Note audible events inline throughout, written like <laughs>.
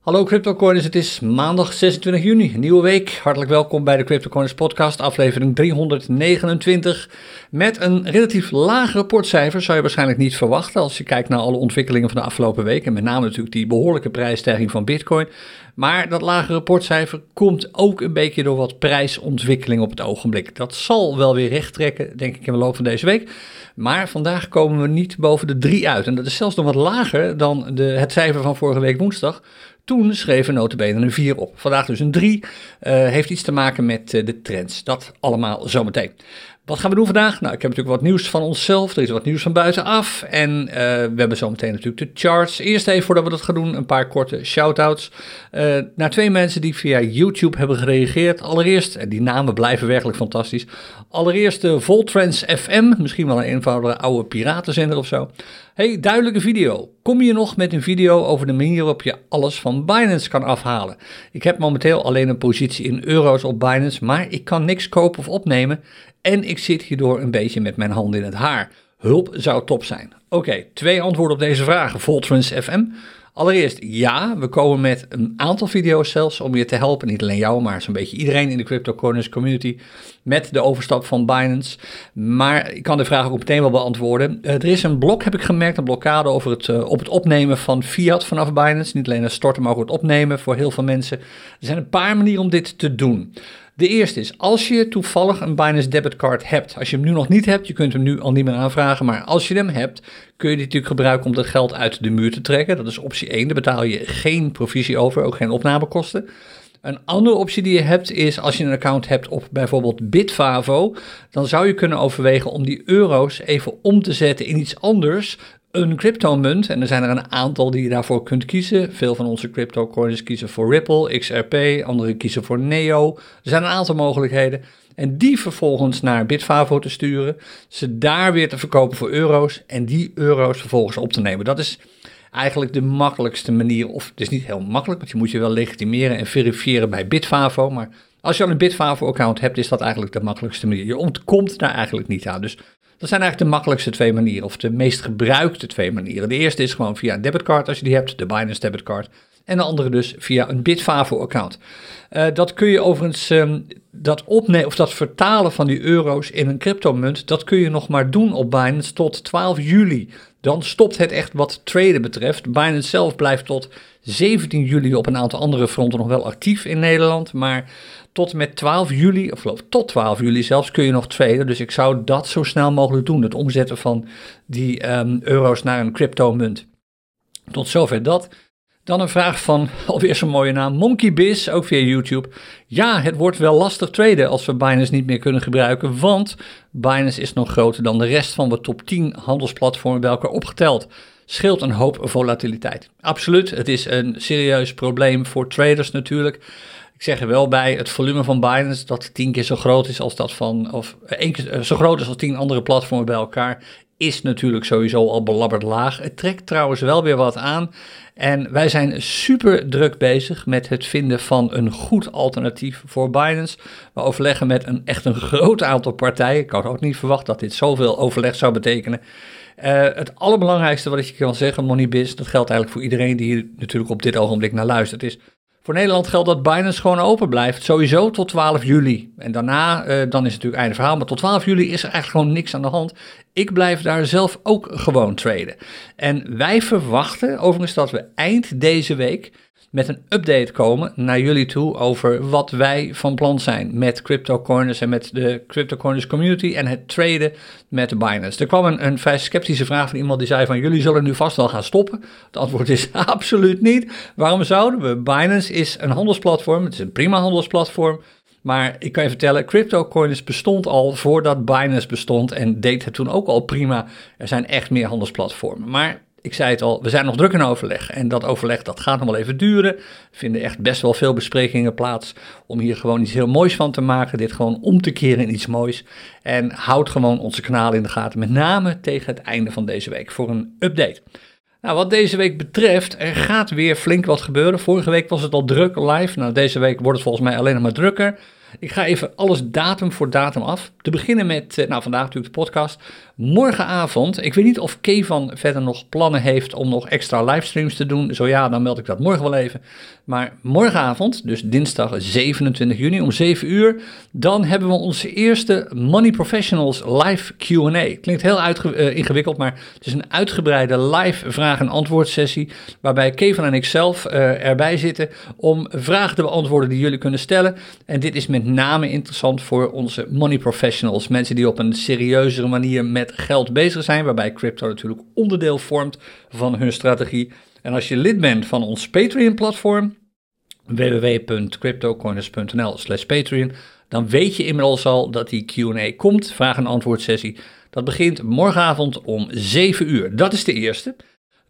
Hallo CryptoCoiners, het is maandag 26 juni, nieuwe week. Hartelijk welkom bij de CryptoCoiners podcast, aflevering 329. Met een relatief laag rapportcijfer, zou je waarschijnlijk niet verwachten als je kijkt naar alle ontwikkelingen van de afgelopen week. En met name natuurlijk die behoorlijke prijsstijging van Bitcoin. Maar dat lage rapportcijfer komt ook een beetje door wat prijsontwikkeling op het ogenblik. Dat zal wel weer recht trekken, denk ik, in de loop van deze week. Maar vandaag komen we niet boven de 3 uit. En dat is zelfs nog wat lager dan de, het cijfer van vorige week woensdag. Toen schreven notabene een 4 op. Vandaag dus een 3. Uh, heeft iets te maken met uh, de trends. Dat allemaal zometeen. Wat gaan we doen vandaag? Nou, ik heb natuurlijk wat nieuws van onszelf. Er is wat nieuws van buitenaf. En uh, we hebben zometeen natuurlijk de charts. Eerst even voordat we dat gaan doen, een paar korte shout-outs. Uh, naar twee mensen die via YouTube hebben gereageerd. Allereerst, en die namen blijven werkelijk fantastisch. Allereerst de Voltrans FM. Misschien wel een eenvoudige oude piratenzender of zo. Hey, duidelijke video. Kom je nog met een video over de manier waarop je alles van Binance kan afhalen? Ik heb momenteel alleen een positie in euro's op Binance, maar ik kan niks kopen of opnemen. En ik zit hierdoor een beetje met mijn handen in het haar. Hulp zou top zijn. Oké, twee antwoorden op deze vragen. Voltrans FM. Allereerst ja, we komen met een aantal video's zelfs om je te helpen. Niet alleen jou, maar zo'n beetje iedereen in de CryptoCorners community met de overstap van Binance. Maar ik kan de vraag ook meteen wel beantwoorden. Uh, er is een blok, heb ik gemerkt, een blokkade over het, uh, op het opnemen van fiat vanaf Binance. Niet alleen het storten, maar ook het opnemen voor heel veel mensen. Er zijn een paar manieren om dit te doen. De eerste is, als je toevallig een Binance debitcard hebt, als je hem nu nog niet hebt, je kunt hem nu al niet meer aanvragen, maar als je hem hebt, kun je die natuurlijk gebruiken om dat geld uit de muur te trekken. Dat is optie 1, daar betaal je geen provisie over, ook geen opnamekosten. Een andere optie die je hebt is als je een account hebt op bijvoorbeeld Bitfavo, dan zou je kunnen overwegen om die euro's even om te zetten in iets anders, een cryptomunt. En er zijn er een aantal die je daarvoor kunt kiezen. Veel van onze cryptocoins kiezen voor Ripple, XRP, anderen kiezen voor Neo. Er zijn een aantal mogelijkheden. En die vervolgens naar Bitfavo te sturen, ze daar weer te verkopen voor euro's en die euro's vervolgens op te nemen. Dat is eigenlijk de makkelijkste manier, of het is niet heel makkelijk, want je moet je wel legitimeren en verifiëren bij Bitfavo, maar als je al een Bitfavo-account hebt, is dat eigenlijk de makkelijkste manier. Je ontkomt daar eigenlijk niet aan. Dus dat zijn eigenlijk de makkelijkste twee manieren, of de meest gebruikte twee manieren. De eerste is gewoon via een debitcard, als je die hebt, de Binance debitcard. En de andere dus via een Bitfavo-account. Uh, dat kun je overigens, um, dat opnemen of dat vertalen van die euro's in een cryptomunt, dat kun je nog maar doen op Binance tot 12 juli. Dan stopt het echt wat traden betreft. Binance zelf blijft tot 17 juli op een aantal andere fronten nog wel actief in Nederland. Maar tot met 12 juli, of geloof tot 12 juli zelfs, kun je nog traden. Dus ik zou dat zo snel mogelijk doen. Het omzetten van die um, euro's naar een cryptomunt. Tot zover dat. Dan een vraag van <laughs> alweer zo'n mooie naam, Monkey Biz, ook via YouTube. Ja, het wordt wel lastig traden als we Binance niet meer kunnen gebruiken, want Binance is nog groter dan de rest van de top 10 handelsplatformen bij elkaar opgeteld. Scheelt een hoop volatiliteit. Absoluut, het is een serieus probleem voor traders natuurlijk. Ik zeg er wel bij, het volume van Binance dat tien keer zo groot is als dat van, of één keer zo groot is als tien andere platformen bij elkaar, is natuurlijk sowieso al belabberd laag. Het trekt trouwens wel weer wat aan. En wij zijn super druk bezig met het vinden van een goed alternatief voor Binance. We overleggen met een echt een groot aantal partijen. Ik had ook niet verwacht dat dit zoveel overleg zou betekenen. Uh, het allerbelangrijkste wat ik je kan zeggen, MoneyBiz, dat geldt eigenlijk voor iedereen die hier natuurlijk op dit ogenblik naar luistert, is voor Nederland geldt dat Binance gewoon open blijft, sowieso tot 12 juli. En daarna, uh, dan is het natuurlijk einde verhaal, maar tot 12 juli is er eigenlijk gewoon niks aan de hand. Ik blijf daar zelf ook gewoon traden. En wij verwachten overigens dat we eind deze week met een update komen naar jullie toe over wat wij van plan zijn met CryptoCoiners en met de CryptoCoiners community en het traden met Binance. Er kwam een, een vrij sceptische vraag van iemand die zei van jullie zullen nu vast wel gaan stoppen. Het antwoord is <laughs> absoluut niet. Waarom zouden we? Binance is een handelsplatform, het is een prima handelsplatform. Maar ik kan je vertellen, CryptoCoiners bestond al voordat Binance bestond en deed het toen ook al prima. Er zijn echt meer handelsplatformen. Maar ik zei het al, we zijn nog druk in overleg. En dat overleg dat gaat nog wel even duren. Er vinden echt best wel veel besprekingen plaats om hier gewoon iets heel moois van te maken. Dit gewoon om te keren in iets moois. En houd gewoon onze kanaal in de gaten, met name tegen het einde van deze week voor een update. Nou, wat deze week betreft, er gaat weer flink wat gebeuren. Vorige week was het al druk live. Nou, deze week wordt het volgens mij alleen nog maar drukker. Ik ga even alles datum voor datum af. Te beginnen met, eh, nou vandaag natuurlijk de podcast. Morgenavond, ik weet niet of Kevan verder nog plannen heeft om nog extra livestreams te doen. Zo ja, dan meld ik dat morgen wel even. Maar morgenavond, dus dinsdag 27 juni om 7 uur, dan hebben we onze eerste Money Professionals live Q&A. Klinkt heel uh, ingewikkeld, maar het is een uitgebreide live vraag- en antwoord sessie waarbij Kevan en ik zelf uh, erbij zitten om vragen te beantwoorden die jullie kunnen stellen. En dit is met name interessant voor onze money professionals, mensen die op een serieuzere manier met geld bezig zijn, waarbij crypto natuurlijk onderdeel vormt van hun strategie. En als je lid bent van ons Patreon-platform, www.cryptocorners.nl slash Patreon, dan weet je inmiddels al dat die Q&A komt, vraag- en antwoord sessie. Dat begint morgenavond om 7 uur. Dat is de eerste.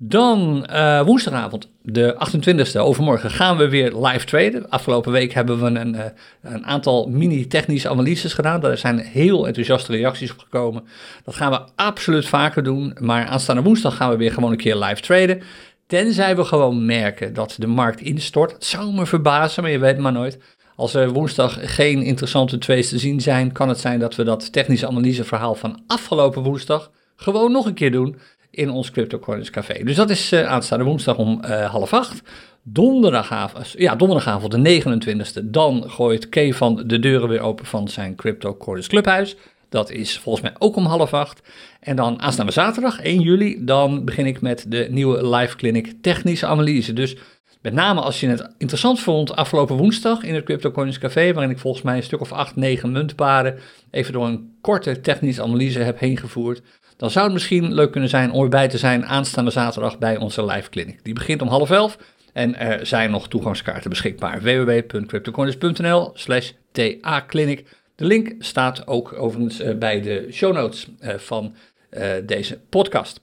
Dan uh, woensdagavond, de 28e, overmorgen, gaan we weer live traden. Afgelopen week hebben we een, uh, een aantal mini-technische analyses gedaan. Daar zijn heel enthousiaste reacties op gekomen. Dat gaan we absoluut vaker doen. Maar aanstaande woensdag gaan we weer gewoon een keer live traden. Tenzij we gewoon merken dat de markt instort. Het zou me verbazen, maar je weet maar nooit. Als er woensdag geen interessante trades te zien zijn, kan het zijn dat we dat technische analyseverhaal van afgelopen woensdag gewoon nog een keer doen in ons CryptoCoins Café. Dus dat is uh, aanstaande woensdag om uh, half acht. Donderdagavond, ja, donderdagavond de 29e, dan gooit Kay van de deuren weer open van zijn CryptoCoins Clubhuis. Dat is volgens mij ook om half acht. En dan aanstaande zaterdag, 1 juli, dan begin ik met de nieuwe live clinic technische analyse. Dus met name als je het interessant vond afgelopen woensdag in het CryptoCoins Café, waarin ik volgens mij een stuk of 8, 9 muntparen even door een korte technische analyse heb heen gevoerd dan zou het misschien leuk kunnen zijn om erbij te zijn aanstaande zaterdag bij onze live clinic. Die begint om half elf en er zijn nog toegangskaarten beschikbaar. www.cryptocorners.nl slash ta-clinic. De link staat ook overigens eh, bij de show notes eh, van eh, deze podcast.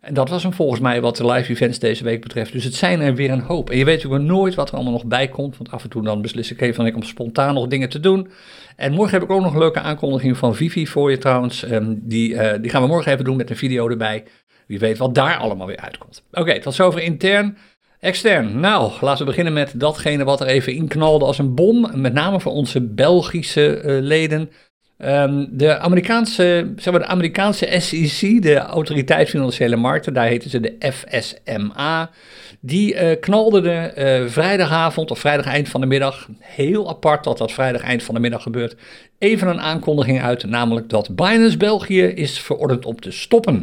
En dat was hem volgens mij wat de live events deze week betreft. Dus het zijn er weer een hoop. En je weet natuurlijk nooit wat er allemaal nog bij komt. Want af en toe dan beslis ik even van ik om spontaan nog dingen te doen. En morgen heb ik ook nog een leuke aankondiging van Vivi voor je trouwens. Um, die, uh, die gaan we morgen even doen met een video erbij. Wie weet wat daar allemaal weer uitkomt. Oké, okay, tot zover intern. Extern, nou, laten we beginnen met datgene wat er even inknalde als een bom. Met name voor onze Belgische uh, leden. Um, de, Amerikaanse, zeg maar de Amerikaanse SEC, de Autoriteit Financiële Markten, daar heten ze de FSMA, die uh, knalde de uh, vrijdagavond of vrijdag eind van de middag, heel apart dat dat vrijdag eind van de middag gebeurt, even een aankondiging uit, namelijk dat Binance België is verordend om te stoppen.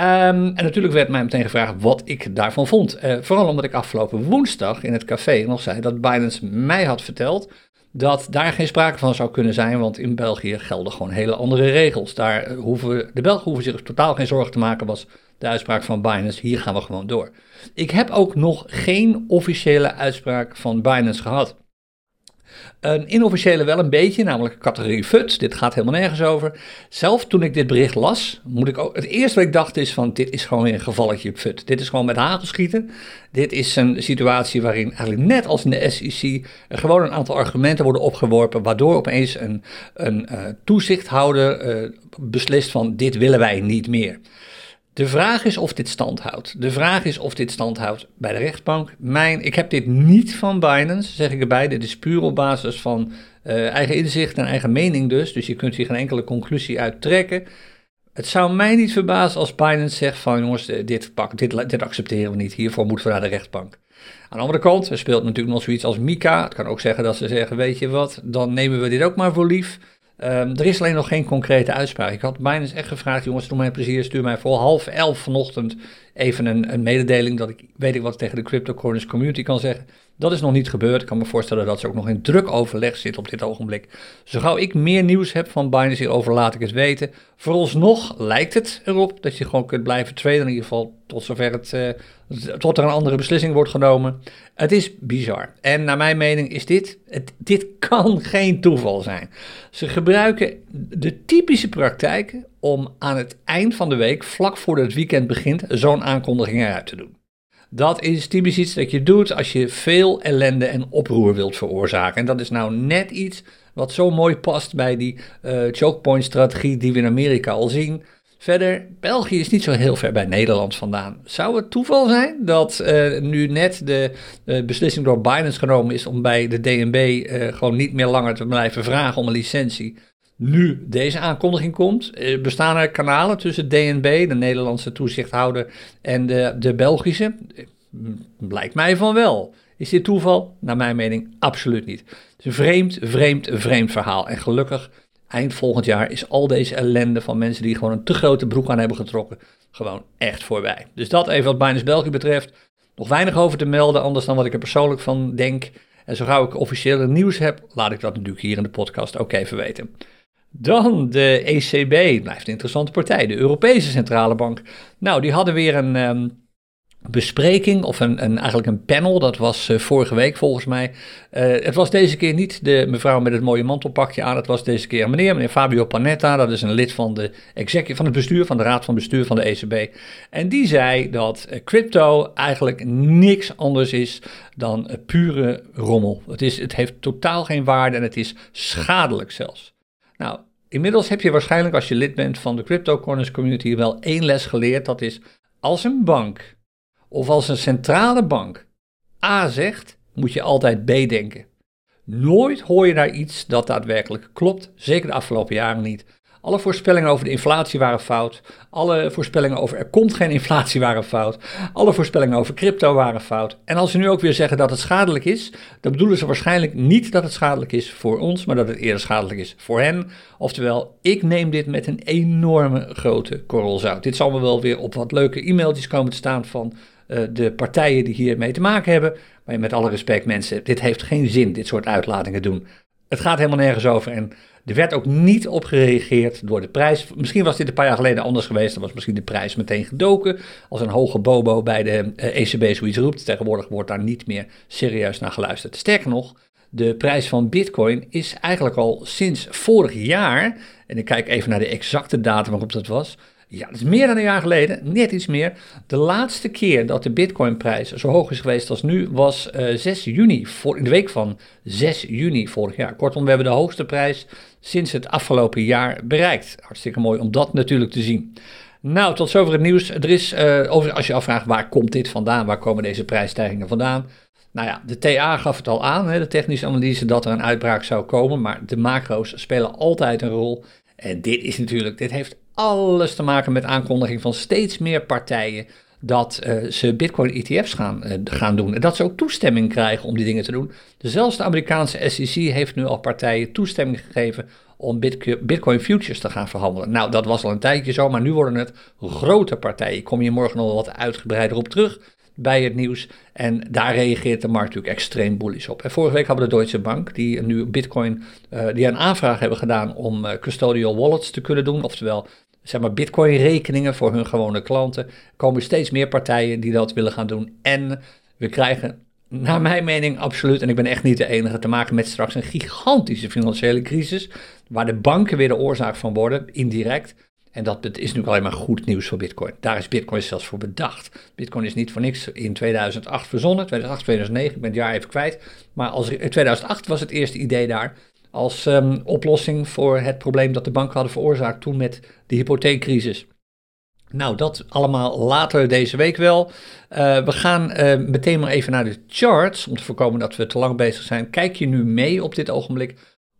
Um, en natuurlijk werd mij meteen gevraagd wat ik daarvan vond. Uh, vooral omdat ik afgelopen woensdag in het café nog zei dat Binance mij had verteld dat daar geen sprake van zou kunnen zijn, want in België gelden gewoon hele andere regels. Daar hoeven, de Belgen hoeven zich totaal geen zorgen te maken, was de uitspraak van Binance. Hier gaan we gewoon door. Ik heb ook nog geen officiële uitspraak van Binance gehad. Een inofficiële wel een beetje, namelijk categorie FUT. Dit gaat helemaal nergens over. Zelf toen ik dit bericht las, moet ik ook, het eerste wat ik dacht is van dit is gewoon weer een gevalletje FUT. Dit is gewoon met hagel schieten. Dit is een situatie waarin eigenlijk net als in de SEC gewoon een aantal argumenten worden opgeworpen, waardoor opeens een, een uh, toezichthouder uh, beslist van dit willen wij niet meer. De vraag is of dit stand houdt. De vraag is of dit stand houdt bij de rechtbank. Mijn, ik heb dit niet van Binance, zeg ik erbij. Dit is puur op basis van uh, eigen inzicht en eigen mening dus. Dus je kunt hier geen enkele conclusie uit trekken. Het zou mij niet verbazen als Binance zegt van jongens, dit, pak, dit, dit accepteren we niet. Hiervoor moeten we naar de rechtbank. Aan de andere kant, er speelt natuurlijk nog zoiets als Mika. Het kan ook zeggen dat ze zeggen, weet je wat, dan nemen we dit ook maar voor lief. Um, er is alleen nog geen concrete uitspraak. Ik had eens echt gevraagd, jongens, doe mij plezier, stuur mij voor half elf vanochtend even een, een mededeling dat ik weet ik wat tegen de cryptocurrency community kan zeggen. Dat is nog niet gebeurd. Ik kan me voorstellen dat ze ook nog in druk overleg zit op dit ogenblik. Zo gauw ik meer nieuws heb van Binance hierover, laat ik het weten. Vooralsnog lijkt het erop dat je gewoon kunt blijven traden. In ieder geval tot zover het, uh, tot er een andere beslissing wordt genomen. Het is bizar. En naar mijn mening is dit, dit kan <laughs> geen toeval zijn. Ze gebruiken de typische praktijken om aan het eind van de week, vlak voordat het weekend begint, zo'n aankondiging eruit te doen. Dat is typisch iets dat je doet als je veel ellende en oproer wilt veroorzaken. En dat is nou net iets wat zo mooi past bij die uh, chokepoint-strategie die we in Amerika al zien. Verder, België is niet zo heel ver bij Nederland vandaan. Zou het toeval zijn dat uh, nu net de uh, beslissing door Binance genomen is om bij de DNB gewoon niet meer langer te blijven vragen om een licentie? Nu deze aankondiging komt, bestaan er kanalen tussen DNB, de Nederlandse toezichthouder, en de, de Belgische? Blijkt mij van wel. Is dit toeval? Naar mijn mening absoluut niet. Het is een vreemd, vreemd, vreemd verhaal. En gelukkig, eind volgend jaar is al deze ellende van mensen die gewoon een te grote broek aan hebben getrokken, gewoon echt voorbij. Dus dat even wat Binance België betreft. Nog weinig over te melden, anders dan wat ik er persoonlijk van denk. En zo gauw ik officiële nieuws heb, laat ik dat natuurlijk hier in de podcast ook even weten. Dan de ECB, blijft een interessante partij, de Europese Centrale Bank. Nou, die hadden weer een, ehm, bespreking of een, een, eigenlijk een panel. Dat was uh, vorige week volgens mij. Uh, het was deze keer niet de mevrouw met het mooie mantelpakje aan. Het was deze keer meneer, meneer Fabio Panetta. Dat is een lid van, de van het bestuur, van de raad van bestuur van de ECB. En die zei dat uh, crypto eigenlijk niks anders is dan pure rommel. Het, is, het heeft totaal geen waarde en het is schadelijk zelfs. Nou, inmiddels heb je waarschijnlijk als je lid bent van de Crypto Corners Community wel één les geleerd. Dat is als een bank of als een centrale bank A zegt, moet je altijd B denken. Nooit hoor je daar iets dat daadwerkelijk klopt, zeker de afgelopen jaren niet. Alle voorspellingen over de inflatie waren fout. Alle voorspellingen over er komt geen inflatie waren fout. Alle voorspellingen over crypto waren fout. En als ze nu ook weer zeggen dat het schadelijk is, dan bedoelen ze waarschijnlijk niet dat het schadelijk is voor ons, maar dat het eerder schadelijk is voor hen. Oftewel, ik neem dit met een enorme grote korrel zout. Dit zal me wel weer op wat leuke e-mailtjes komen te staan van uh, de partijen die hiermee te maken hebben. Maar met alle respect, mensen, dit heeft geen zin, dit soort uitlatingen doen. Het gaat helemaal nergens over en er werd ook niet op gereageerd door de prijs. Misschien was dit een paar jaar geleden anders geweest. Dan was misschien de prijs meteen gedoken. Als een hoge bobo bij de ECB eh, e zoiets roept. Tegenwoordig wordt daar niet meer serieus naar geluisterd. Sterker nog, de prijs van Bitcoin is eigenlijk al sinds vorig jaar. En ik kijk even naar de exacte datum waarop dat was. Ja, dat is meer dan een jaar geleden, net iets meer. De laatste keer dat de Bitcoinprijs zo hoog is geweest als nu was uh, eh, 6 juni, voor, in de week van 6 juni vorig jaar. Kortom, we hebben de hoogste prijs sinds het afgelopen jaar bereikt. Hartstikke mooi om dat natuurlijk te zien. Nou, tot zover het nieuws. Er is, over, als je afvraagt waar komt dit vandaan, waar komen deze prijsstijgingen vandaan? Nou ja, de TA gaf het al aan, hè, de technische analyse, dat er een uitbraak zou komen. Maar de macro's spelen altijd een rol. En dit is natuurlijk, dit heeft alles te maken met aankondiging van steeds meer partijen dat uh, ze Bitcoin-ETF's gaan, uh, gaan doen. En dat ze ook toestemming krijgen om die dingen te doen. Zelfs de Amerikaanse SEC heeft nu al partijen toestemming gegeven om Bitcoin futures te gaan verhandelen. Nou, dat was al een tijdje zo, maar nu worden het grote partijen. Ik kom je morgen nog wat uitgebreider op terug bij het nieuws. En daar reageert de markt natuurlijk extreem bullish op. En vorige week hadden we de Deutsche Bank, die nu Bitcoin, uh, die een aanvraag hebben gedaan om custodial wallets te kunnen doen. Oftewel zeg maar, bitcoin-rekeningen voor hun gewone klanten. Er komen steeds meer partijen die dat willen gaan doen. En we krijgen, naar mijn mening, absoluut, en ik ben echt niet de enige, te maken met straks een gigantische financiële crisis. Waar de banken weer de oorzaak van worden, indirect. En dat is nu alleen maar goed nieuws voor Bitcoin. Daar is Bitcoin zelfs voor bedacht. Bitcoin is niet voor niks in 2008 verzonnen, 2008, 2009, ik ben het jaar even kwijt. Maar als, in 2008 was het eerste idee daar als um, oplossing voor het probleem dat de banken hadden veroorzaakt toen met de hypotheekcrisis. Nou, dat allemaal later deze week wel. Uh, we gaan uh, meteen maar even naar de charts om te voorkomen dat we te lang bezig zijn. Kijk je nu mee op dit ogenblik?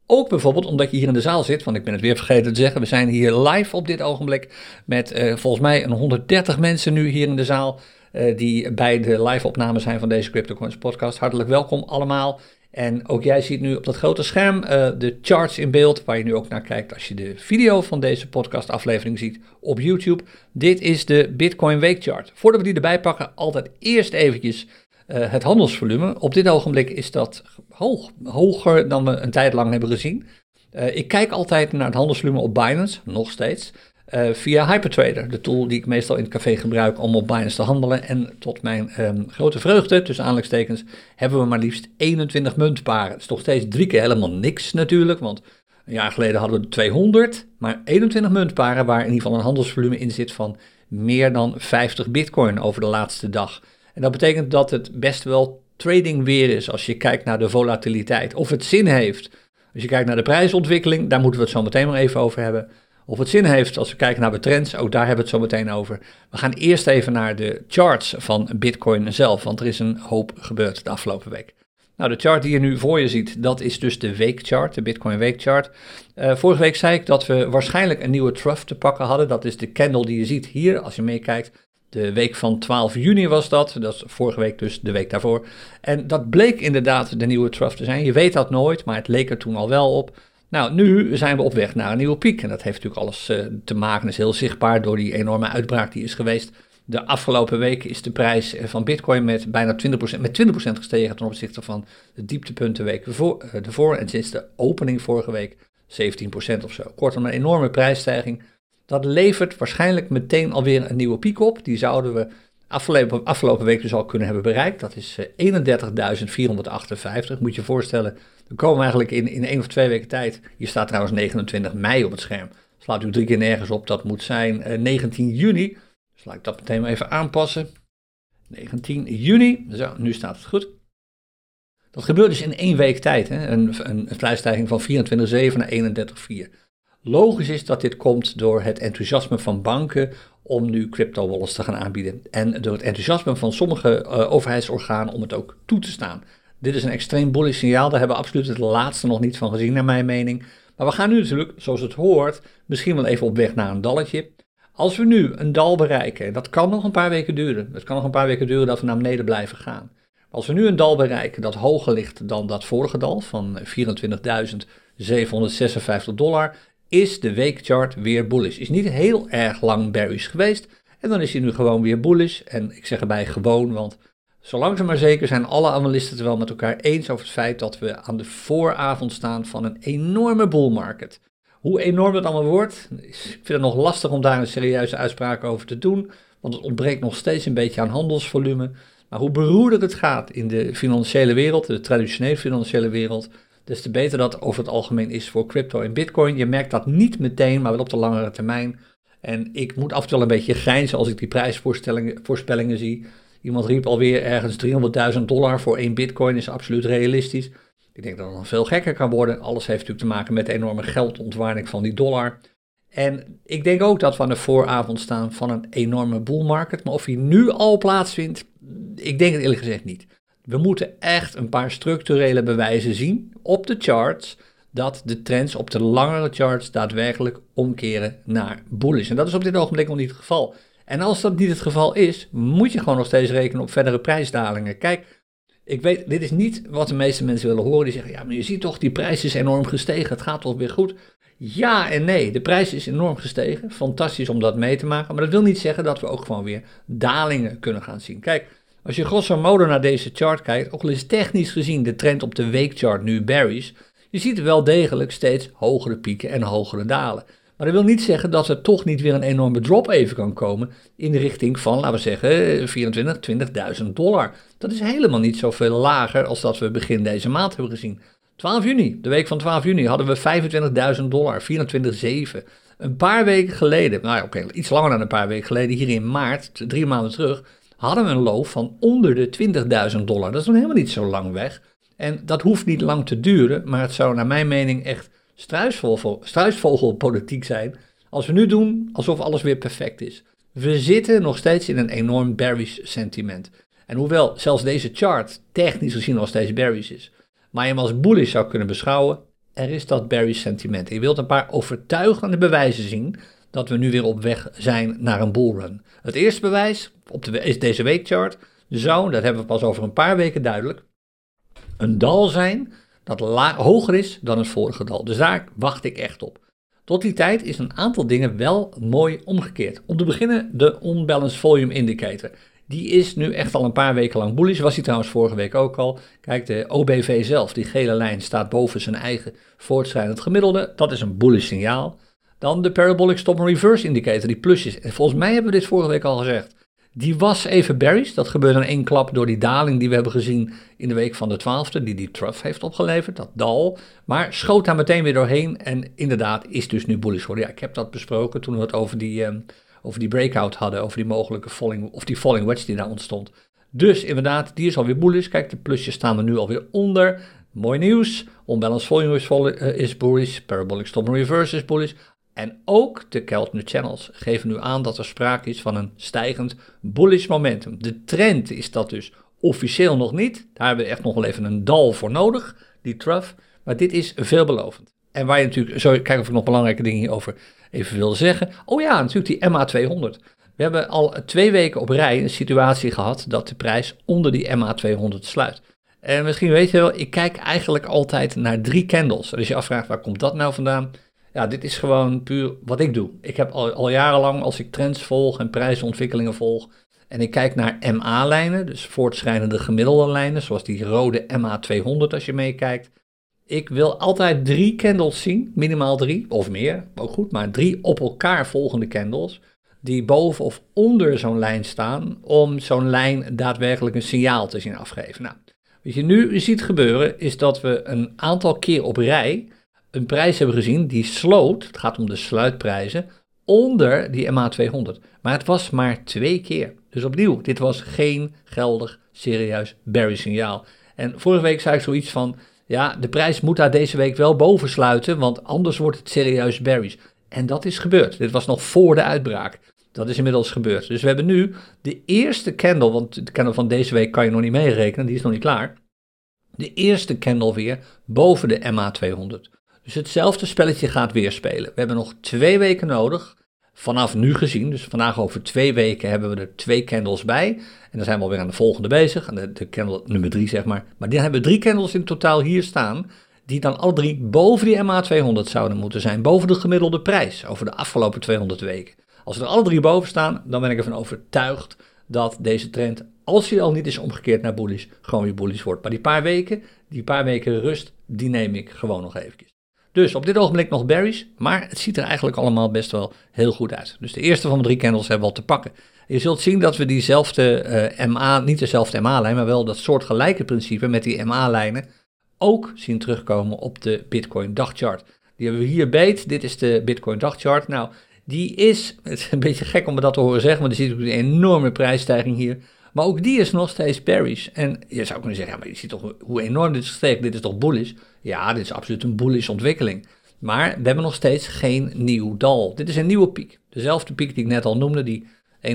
Ook bijvoorbeeld omdat je hier in de zaal zit, want ik ben het weer vergeten te zeggen. We zijn hier live op dit ogenblik met uh, volgens mij een 130 mensen nu hier in de zaal. die bij de live opname zijn van deze CryptoCoins podcast. Hartelijk welkom allemaal. En ook jij ziet nu op dat grote scherm uh, de charts in beeld, waar je nu ook naar kijkt als je de video van deze podcastaflevering ziet op YouTube. Dit is de Bitcoin Weekchart. Voordat we die erbij pakken, altijd eerst eventjes uh, het handelsvolume. Op dit ogenblik is dat hoog, hoger dan we een tijd lang hebben gezien. Uh, ik kijk altijd naar het handelsvolume op Binance, nog steeds. Uh, via Hypertrader, de tool die ik meestal in het café gebruik om op Binance te handelen. En tot mijn um, grote vreugde, tussen aanleidingstekens, hebben we maar liefst 21 muntparen. Het is toch steeds drie keer helemaal niks natuurlijk, want een jaar geleden hadden we 200, maar 21 muntparen waar in ieder geval een handelsvolume in zit van meer dan 50 bitcoin over de laatste dag. En dat betekent dat het best wel trading weer is als je kijkt naar de volatiliteit. Of het zin heeft. Als je kijkt naar de prijsontwikkeling, daar moeten we het zo meteen maar even over hebben Of het zin heeft als we kijken naar de trends, ook daar hebben we het zo meteen over. We gaan eerst even naar de charts van Bitcoin zelf, want er is een hoop gebeurd de afgelopen week. Nou, de chart die je nu voor je ziet, dat is dus de weekchart, de Bitcoin weekchart. Uh, vorige week zei ik dat we waarschijnlijk een nieuwe trough te pakken hadden. Dat is de candle die je ziet hier, als je meekijkt. De week van 12 juni was dat, dat is vorige week dus de week daarvoor. En dat bleek inderdaad de nieuwe trough te zijn. Je weet dat nooit, maar het leek er toen al wel op. Nou, nu zijn we op weg naar een nieuwe piek. En dat heeft natuurlijk alles uh, te maken, is heel zichtbaar door die enorme uitbraak die is geweest. De afgelopen week is de prijs eh, van Bitcoin met bijna 20%, met 20% gestegen ten opzichte van de dieptepunten week ervoor, ervoor. En sinds de opening vorige week 17% of zo. Kortom, een enorme prijsstijging. Dat levert waarschijnlijk meteen alweer een nieuwe piek op. Die zouden we afgelopen, afgelopen week dus al kunnen hebben bereikt. Dat is 31.458. Moet je voorstellen, we komen eigenlijk in, in één of twee weken tijd. Hier staat trouwens 29 mei op het scherm. Slaat u drie keer nergens op. Dat moet zijn 19 eh, juni. Dus laat ik dat meteen maar even aanpassen. 19 juni. Zo, nu staat het goed. Dat gebeurt dus in één week tijd. Hè? Een, een, prijsstijging van 24,7 naar 31,4. Logisch is dat dit komt door het enthousiasme van banken om nu crypto wallets te gaan aanbieden. En door het enthousiasme van sommige uh, overheidsorganen om het ook toe te staan. Dit is een extreem bullish signaal, daar hebben we absoluut het laatste nog niet van gezien naar mijn mening. Maar we gaan nu natuurlijk, zoals het hoort, misschien wel even op weg naar een dalletje. Als we nu een dal bereiken, dat kan nog een paar weken duren. Het kan nog een paar weken duren dat we naar beneden blijven gaan. Als we nu een dal bereiken dat hoger ligt dan dat vorige dal van 24.756 dollar, is de weekchart weer bullish. Is niet heel erg lang bearish geweest en dan is hij nu gewoon weer bullish. En ik zeg erbij gewoon, want zo langzaam maar zeker zijn alle analisten het wel met elkaar eens over het feit dat we aan de vooravond staan van een enorme bull market. Hoe enorm dat allemaal wordt, ik vind het nog lastig om daar een serieuze uitspraak over te doen, want het ontbreekt nog steeds een beetje aan handelsvolume. Maar hoe beroerder het gaat in de financiële wereld, de traditionele financiële wereld, des te beter dat over het algemeen is voor crypto en bitcoin. Je merkt dat niet meteen, maar wel op de langere termijn. En ik moet af en toe een beetje grijnzen als ik die prijsvoorspellingen zie. Iemand riep alweer ergens 300.000 dollar voor één bitcoin is absoluut realistisch. Ik denk dat het nog veel gekker kan worden. Alles heeft natuurlijk te maken met de enorme geldontwaarding van die dollar. En ik denk ook dat we aan de vooravond staan van een enorme bull market. Maar of die nu al plaatsvindt, ik denk het eerlijk gezegd niet. We moeten echt een paar structurele bewijzen zien op de charts dat de trends op de langere charts daadwerkelijk omkeren naar bullish. En dat is op dit ogenblik nog niet het geval. En als dat niet het geval is, moet je gewoon nog steeds rekenen op verdere prijsdalingen. Kijk, ik weet, dit is niet wat de meeste mensen willen horen. Die zeggen, ja, maar je ziet toch, die prijs is enorm gestegen. Het gaat toch weer goed? Ja en nee, de prijs is enorm gestegen. Fantastisch om dat mee te maken. Maar dat wil niet zeggen dat we ook gewoon weer dalingen kunnen gaan zien. Kijk, als je grosso modo naar deze chart kijkt, ook al is technisch gezien de trend op de weekchart nu bearish, je ziet wel degelijk steeds hogere pieken en hogere dalen. Maar dat wil niet zeggen dat er toch niet weer een enorme drop even kan komen in de richting van, laten we zeggen, 24, 20.000 dollar. Dat is helemaal niet zoveel lager als dat we begin deze maand hebben gezien. 12 juni, de week van 12 juni, hadden we 25.000 dollar, 24,7. Een paar weken geleden, nou ja, oké, iets langer dan een paar weken geleden, hier in maart, drie maanden terug, hadden we een loop van onder de 20.000 dollar. Dat is nog helemaal niet zo lang weg. En dat hoeft niet lang te duren, maar het zou naar mijn mening echt struisvogel, struisvogelpolitiek zijn als we nu doen alsof alles weer perfect is. We zitten nog steeds in een enorm bearish sentiment. En hoewel zelfs deze chart technisch gezien nog steeds bearish is, maar je hem als bullish zou kunnen beschouwen, er is dat bearish sentiment. je wilt een paar overtuigende bewijzen zien dat we nu weer op weg zijn naar een bullrun. Het eerste bewijs op de, is deze weekchart zou, dat hebben we pas over een paar weken duidelijk, een dal zijn dat hoger is dan het vorige dal. Dus daar wacht ik echt op. Tot die tijd is een aantal dingen wel mooi omgekeerd. Om te beginnen de Unbalanced Volume Indicator. Die is nu echt al een paar weken lang bullish. Was hij trouwens vorige week ook al. Kijk, de OBV zelf, die gele lijn, staat boven zijn eigen voortschrijdend gemiddelde. Dat is een bullish signaal. Dan de Parabolic Stop and Reverse Indicator, die plusjes. En volgens mij hebben we dit vorige week al gezegd. Die was even bearish. Dat gebeurde in één klap door die daling die we hebben gezien in de week van de 12e, die die trough heeft opgeleverd, dat dal. Maar schoot daar meteen weer doorheen en inderdaad is dus nu bullish geworden. Ja, ik heb dat besproken toen we het over die, um, over die breakout hadden, over die mogelijke falling, of die falling wedge die daar ontstond. Dus inderdaad, die is alweer bullish. Kijk, de plusjes staan er nu alweer onder. Mooi nieuws. Unbalanced volume is, is bullish. Parabolic and reverse is bullish. En ook de Keltner Channels geven nu aan dat er sprake is van een stijgend bullish momentum. De trend is dat dus officieel nog niet. Daar hebben we echt nog wel even een dal voor nodig, die trough. Maar dit is veelbelovend. En waar je natuurlijk, zo kijken of ik nog belangrijke dingen hierover even wil zeggen. Oh ja, natuurlijk die MA200. We hebben al twee weken op rij een situatie gehad dat de prijs onder die MA200 sluit. En misschien weet je wel, ik kijk eigenlijk altijd naar drie candles. Als je afvraagt waar komt dat nou vandaan? Ja, dit is gewoon puur wat ik doe. Ik heb al, jarenlang, als ik trends volg en prijsontwikkelingen volg, en ik kijk naar MA-lijnen, dus voortschrijdende gemiddelde lijnen, zoals die rode MA200 als je meekijkt. Ik wil altijd drie candles zien, minimaal drie of meer, ook goed, maar drie op elkaar volgende candles die boven of onder zo'n lijn staan om zo'n lijn daadwerkelijk een signaal te zien afgeven. Nou, wat je nu ziet gebeuren is dat we een aantal keer op rij een prijs hebben gezien die sloot, het gaat om de sluitprijzen, onder die MA200. Maar het was maar twee keer. Dus opnieuw, dit was geen geldig, serieus bearish signaal. En vorige week zei ik zoiets van, ja, de prijs moet daar deze week wel boven sluiten, want anders wordt het serieus bearish. En dat is gebeurd. Dit was nog voor de uitbraak. Dat is inmiddels gebeurd. Dus we hebben nu de eerste candle, want de candle van deze week kan je nog niet meerekenen, die is nog niet klaar. De eerste candle weer boven de MA200. Dus hetzelfde spelletje gaat weer spelen. We hebben nog twee weken nodig, vanaf nu gezien. Dus vandaag over twee weken hebben we er twee candles bij. En dan zijn we alweer aan de volgende bezig, aan de, candle nummer drie zeg maar. Maar dan hebben we drie candles in totaal hier staan, die dan alle drie boven die MA200 zouden moeten zijn. Boven de gemiddelde prijs over de afgelopen 200 weken. Als er alle drie boven staan, dan ben ik ervan overtuigd dat deze trend, als hij al niet is omgekeerd naar bullish, gewoon weer bullish wordt. Maar die paar weken, die paar weken rust, die neem ik gewoon nog even. Dus op dit ogenblik nog berries, maar het ziet er eigenlijk allemaal best wel heel goed uit. Dus de eerste van de drie candles hebben we al te pakken. Je zult zien dat we diezelfde uh, MA, niet dezelfde MA-lijn, maar wel dat soortgelijke principe met die MA-lijnen ook zien terugkomen op de Bitcoin dagchart. Die hebben we hier beet. Dit is de Bitcoin dagchart. Nou, die is, <laughs> het is een beetje gek om dat te horen zeggen, maar er zit een enorme prijsstijging hier. Maar ook die is nog steeds bearish. En je zou kunnen zeggen, ja, maar je ziet toch hoe enorm dit is gestegen. Dit is toch bullish? Ja, dit is absoluut een bullish ontwikkeling. Maar we hebben nog steeds geen nieuw dal. Dit is een nieuwe piek. Dezelfde piek die ik net al noemde, die 31.458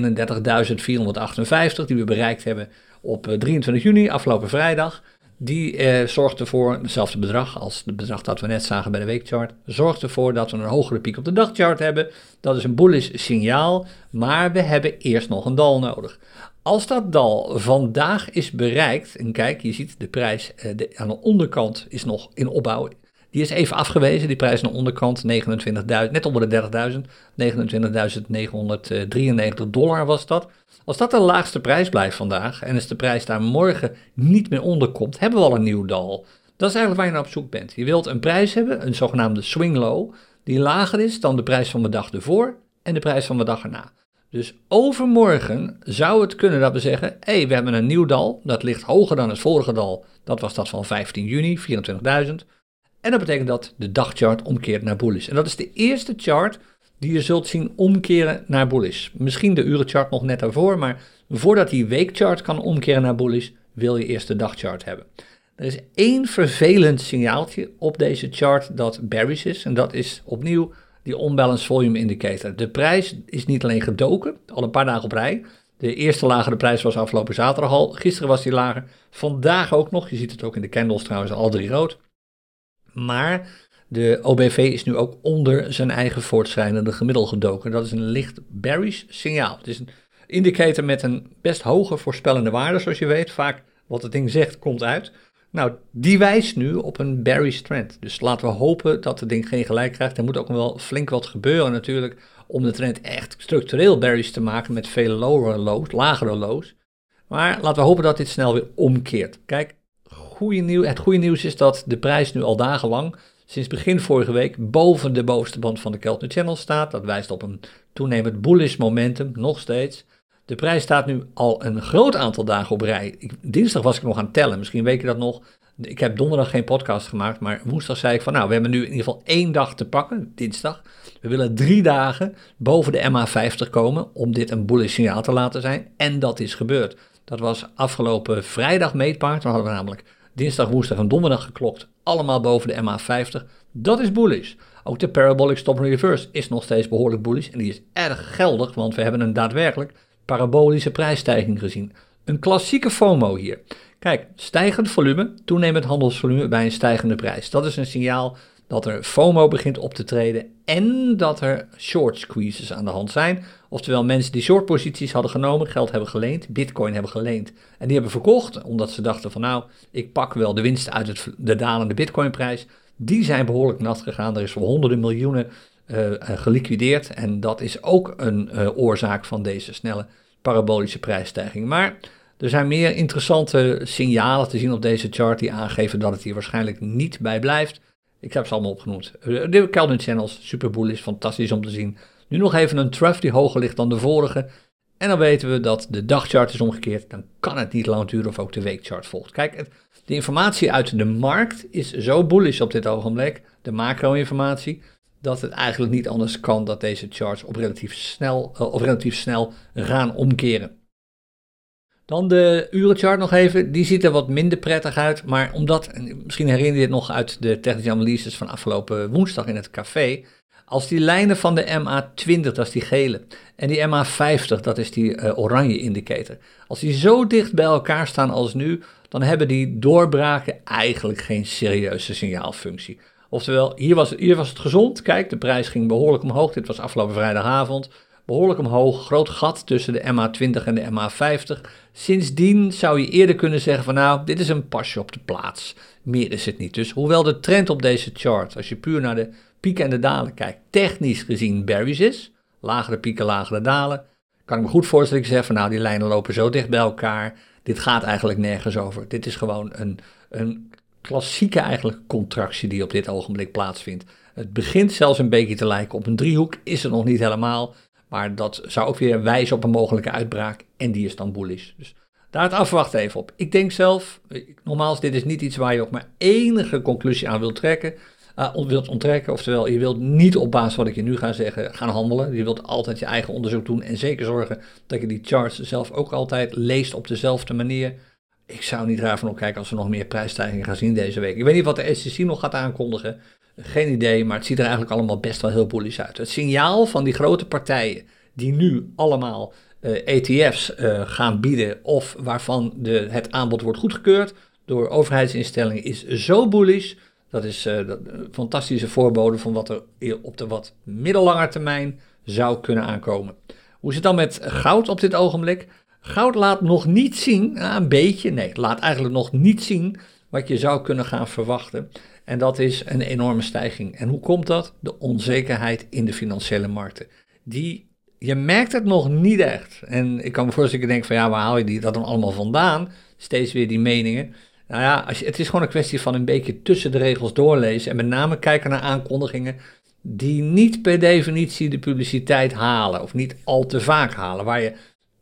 die we bereikt hebben op 23 eh, juni, afgelopen vrijdag. Die eh, zorgt ervoor, hetzelfde bedrag als het bedrag dat we net zagen bij de weekchart, zorgt ervoor dat we een hogere piek op de dagchart hebben. Dat is een bullish signaal, maar we hebben eerst nog een dal nodig. Als dat dal vandaag is bereikt, en kijk, je ziet de prijs eh, aan de onderkant is nog in opbouw. Die is even afgewezen, die prijs aan de onderkant, 29.000, net onder de 30.000, 29.993 dollar was dat. Als dat de laagste prijs blijft vandaag en als de prijs daar morgen niet meer onder komt, hebben we al een nieuw dal. Dat is eigenlijk waar je naar op zoek bent. Je wilt een prijs hebben, een zogenaamde swing low, die lager is dan de prijs van de dag ervoor en de prijs van de dag erna. Dus overmorgen zou het kunnen dat we zeggen: hé, hey, we hebben een nieuw dal, dat ligt hoger dan het vorige dal. Dat was dat van 15 juni, 24.000. En dat betekent dat de dagchart omkeert naar bullish. En dat is de eerste chart die je zult zien omkeren naar bullish. Misschien de urenchart nog net daarvoor, maar voordat die weekchart kan omkeren naar bullish, wil je eerst de dagchart hebben. Er is één vervelend signaaltje op deze chart dat bearish is. En dat is opnieuw die unbalanced volume indicator. De prijs is niet alleen gedoken, al een paar dagen op rij. De eerste lagere prijs was afgelopen zaterdag al. Gisteren was die lager. Vandaag ook nog. Je ziet het ook in de candles trouwens, al drie rood. Maar de OBV is nu ook onder zijn eigen voortschrijdende gemiddelde gedoken. Dat is een licht bearish signaal. Het is een indicator met een best hoge voorspellende waarde, zoals je weet. Vaak wat het ding zegt, komt uit. Nou, die wijst nu op een bearish trend. Dus laten we hopen dat het ding geen gelijk krijgt. Er moet ook wel flink wat gebeuren natuurlijk om de trend echt structureel bearish te maken met veel lowere lows, lagere lows. Maar laten we hopen dat dit snel weer omkeert. Kijk, goede het goede nieuws is dat de prijs nu al dagenlang, sinds begin vorige week, boven de bovenste band van de Keltner Channel staat. Dat wijst op een toenemend bullish momentum, nog steeds. De prijs staat nu al een groot aantal dagen op rij. Dinsdag was ik nog aan het tellen, misschien weet je dat nog. Ik heb donderdag geen podcast gemaakt, maar woensdag zei ik van nou, we hebben nu in ieder geval één dag te pakken, dinsdag. We willen drie dagen boven de MA50 komen om dit een bullish signaal te laten zijn. En dat is gebeurd. Dat was afgelopen vrijdag meetbaar. Toen hadden we namelijk dinsdag, woensdag en donderdag geklokt. Allemaal boven de MA50. Dat is bullish. Ook de Parabolic Stop Reverse is nog steeds behoorlijk bullish en die is erg geldig, want we hebben een daadwerkelijk parabolische prijsstijging gezien. Een klassieke FOMO hier. Kijk, stijgend volume, toenemend handelsvolume bij een stijgende prijs. Dat is een signaal dat er FOMO begint op te treden en dat er short squeezes aan de hand zijn. Oftewel mensen die short posities hadden genomen, geld hebben geleend, bitcoin hebben geleend en die hebben verkocht omdat ze dachten van nou, ik pak wel de winst uit het, de dalende bitcoinprijs. Die zijn behoorlijk nat gegaan, er is voor honderden miljoenen geliquideerd en dat is ook een uh, oorzaak van deze snelle parabolische prijsstijging. Maar er zijn meer interessante signalen te zien op deze chart die aangeven dat het hier waarschijnlijk niet bij blijft. Ik heb ze allemaal opgenoemd. De Kelvin Channels, super is fantastisch om te zien. Nu nog even een trough die hoger ligt dan de vorige. En dan weten we dat de dagchart is omgekeerd. Dan kan het niet lang duren of ook de weekchart volgt. Kijk, de informatie uit de markt is zo bullish op dit ogenblik, de macro-informatie, dat het eigenlijk niet anders kan dat deze charts op relatief snel, uh, op relatief snel gaan omkeren. Dan de urenchart nog even. Die ziet er wat minder prettig uit. Maar omdat, misschien herinner je het nog uit de technische analyses van afgelopen woensdag in het café. Als die lijnen van de MA20, dat is die gele, en die MA50, dat is die uh, oranje indicator. Als die zo dicht bij elkaar staan als nu, dan hebben die doorbraken eigenlijk geen serieuze signaalfunctie. Oftewel, hier was, hier was het gezond. Kijk, de prijs ging behoorlijk omhoog. Dit was afgelopen vrijdagavond behoorlijk omhoog. Groot gat tussen de MA20 en de MA50. Sindsdien zou je eerder kunnen zeggen van nou, dit is een pasje op de plaats. Meer is het niet. Dus hoewel de trend op deze chart, als je puur naar de pieken en de dalen kijkt, technisch gezien bearish is, lagere pieken, lagere dalen, kan ik me goed voorstellen dat ik zeg van nou, die lijnen lopen zo dicht bij elkaar. Dit gaat eigenlijk nergens over. Dit is gewoon een, een klassieke eigenlijk contractie die op dit ogenblik plaatsvindt. Het begint zelfs een beetje te lijken op een driehoek, is het nog niet helemaal. Maar dat zou ook weer wijzen op een mogelijke uitbraak en die is dan bullish. Dus daar het afwachten even op. Ik denk zelf, nogmaals, dit is niet iets waar je ook maar enige conclusie aan wilt trekken. Uh, wilt onttrekken, oftewel je wilt niet op basis van wat ik je nu ga zeggen gaan handelen. Je wilt altijd je eigen onderzoek doen en zeker zorgen dat je die charts zelf ook altijd leest op dezelfde manier. Ik zou niet raar van opkijken als we nog meer prijsstijgingen gaan zien deze week. Ik weet niet wat de SEC nog gaat aankondigen. Geen idee, maar het ziet er eigenlijk allemaal best wel heel bullish uit. Het signaal van die grote partijen die nu allemaal uh, eh, ETF's uh, eh, gaan bieden of waarvan de, het aanbod wordt goedgekeurd door overheidsinstellingen is zo bullish. Dat is uh, dat, fantastische voorbode van wat er op de wat middellange termijn zou kunnen aankomen. Hoe zit het dan met goud op dit ogenblik? Goud laat nog niet zien, een beetje, nee, laat eigenlijk nog niet zien wat je zou kunnen gaan verwachten. En dat is een enorme stijging. En hoe komt dat? De onzekerheid in de financiële markten. Die, je merkt het nog niet echt. En ik kan me voorstellen, ik denk van ja, waar haal je die, dat dan allemaal vandaan? Steeds weer die meningen. Nou ja, als je, het is gewoon een kwestie van een beetje tussen de regels doorlezen. En met name kijken naar aankondigingen die niet per definitie de publiciteit halen. Of niet al te vaak halen. Waar je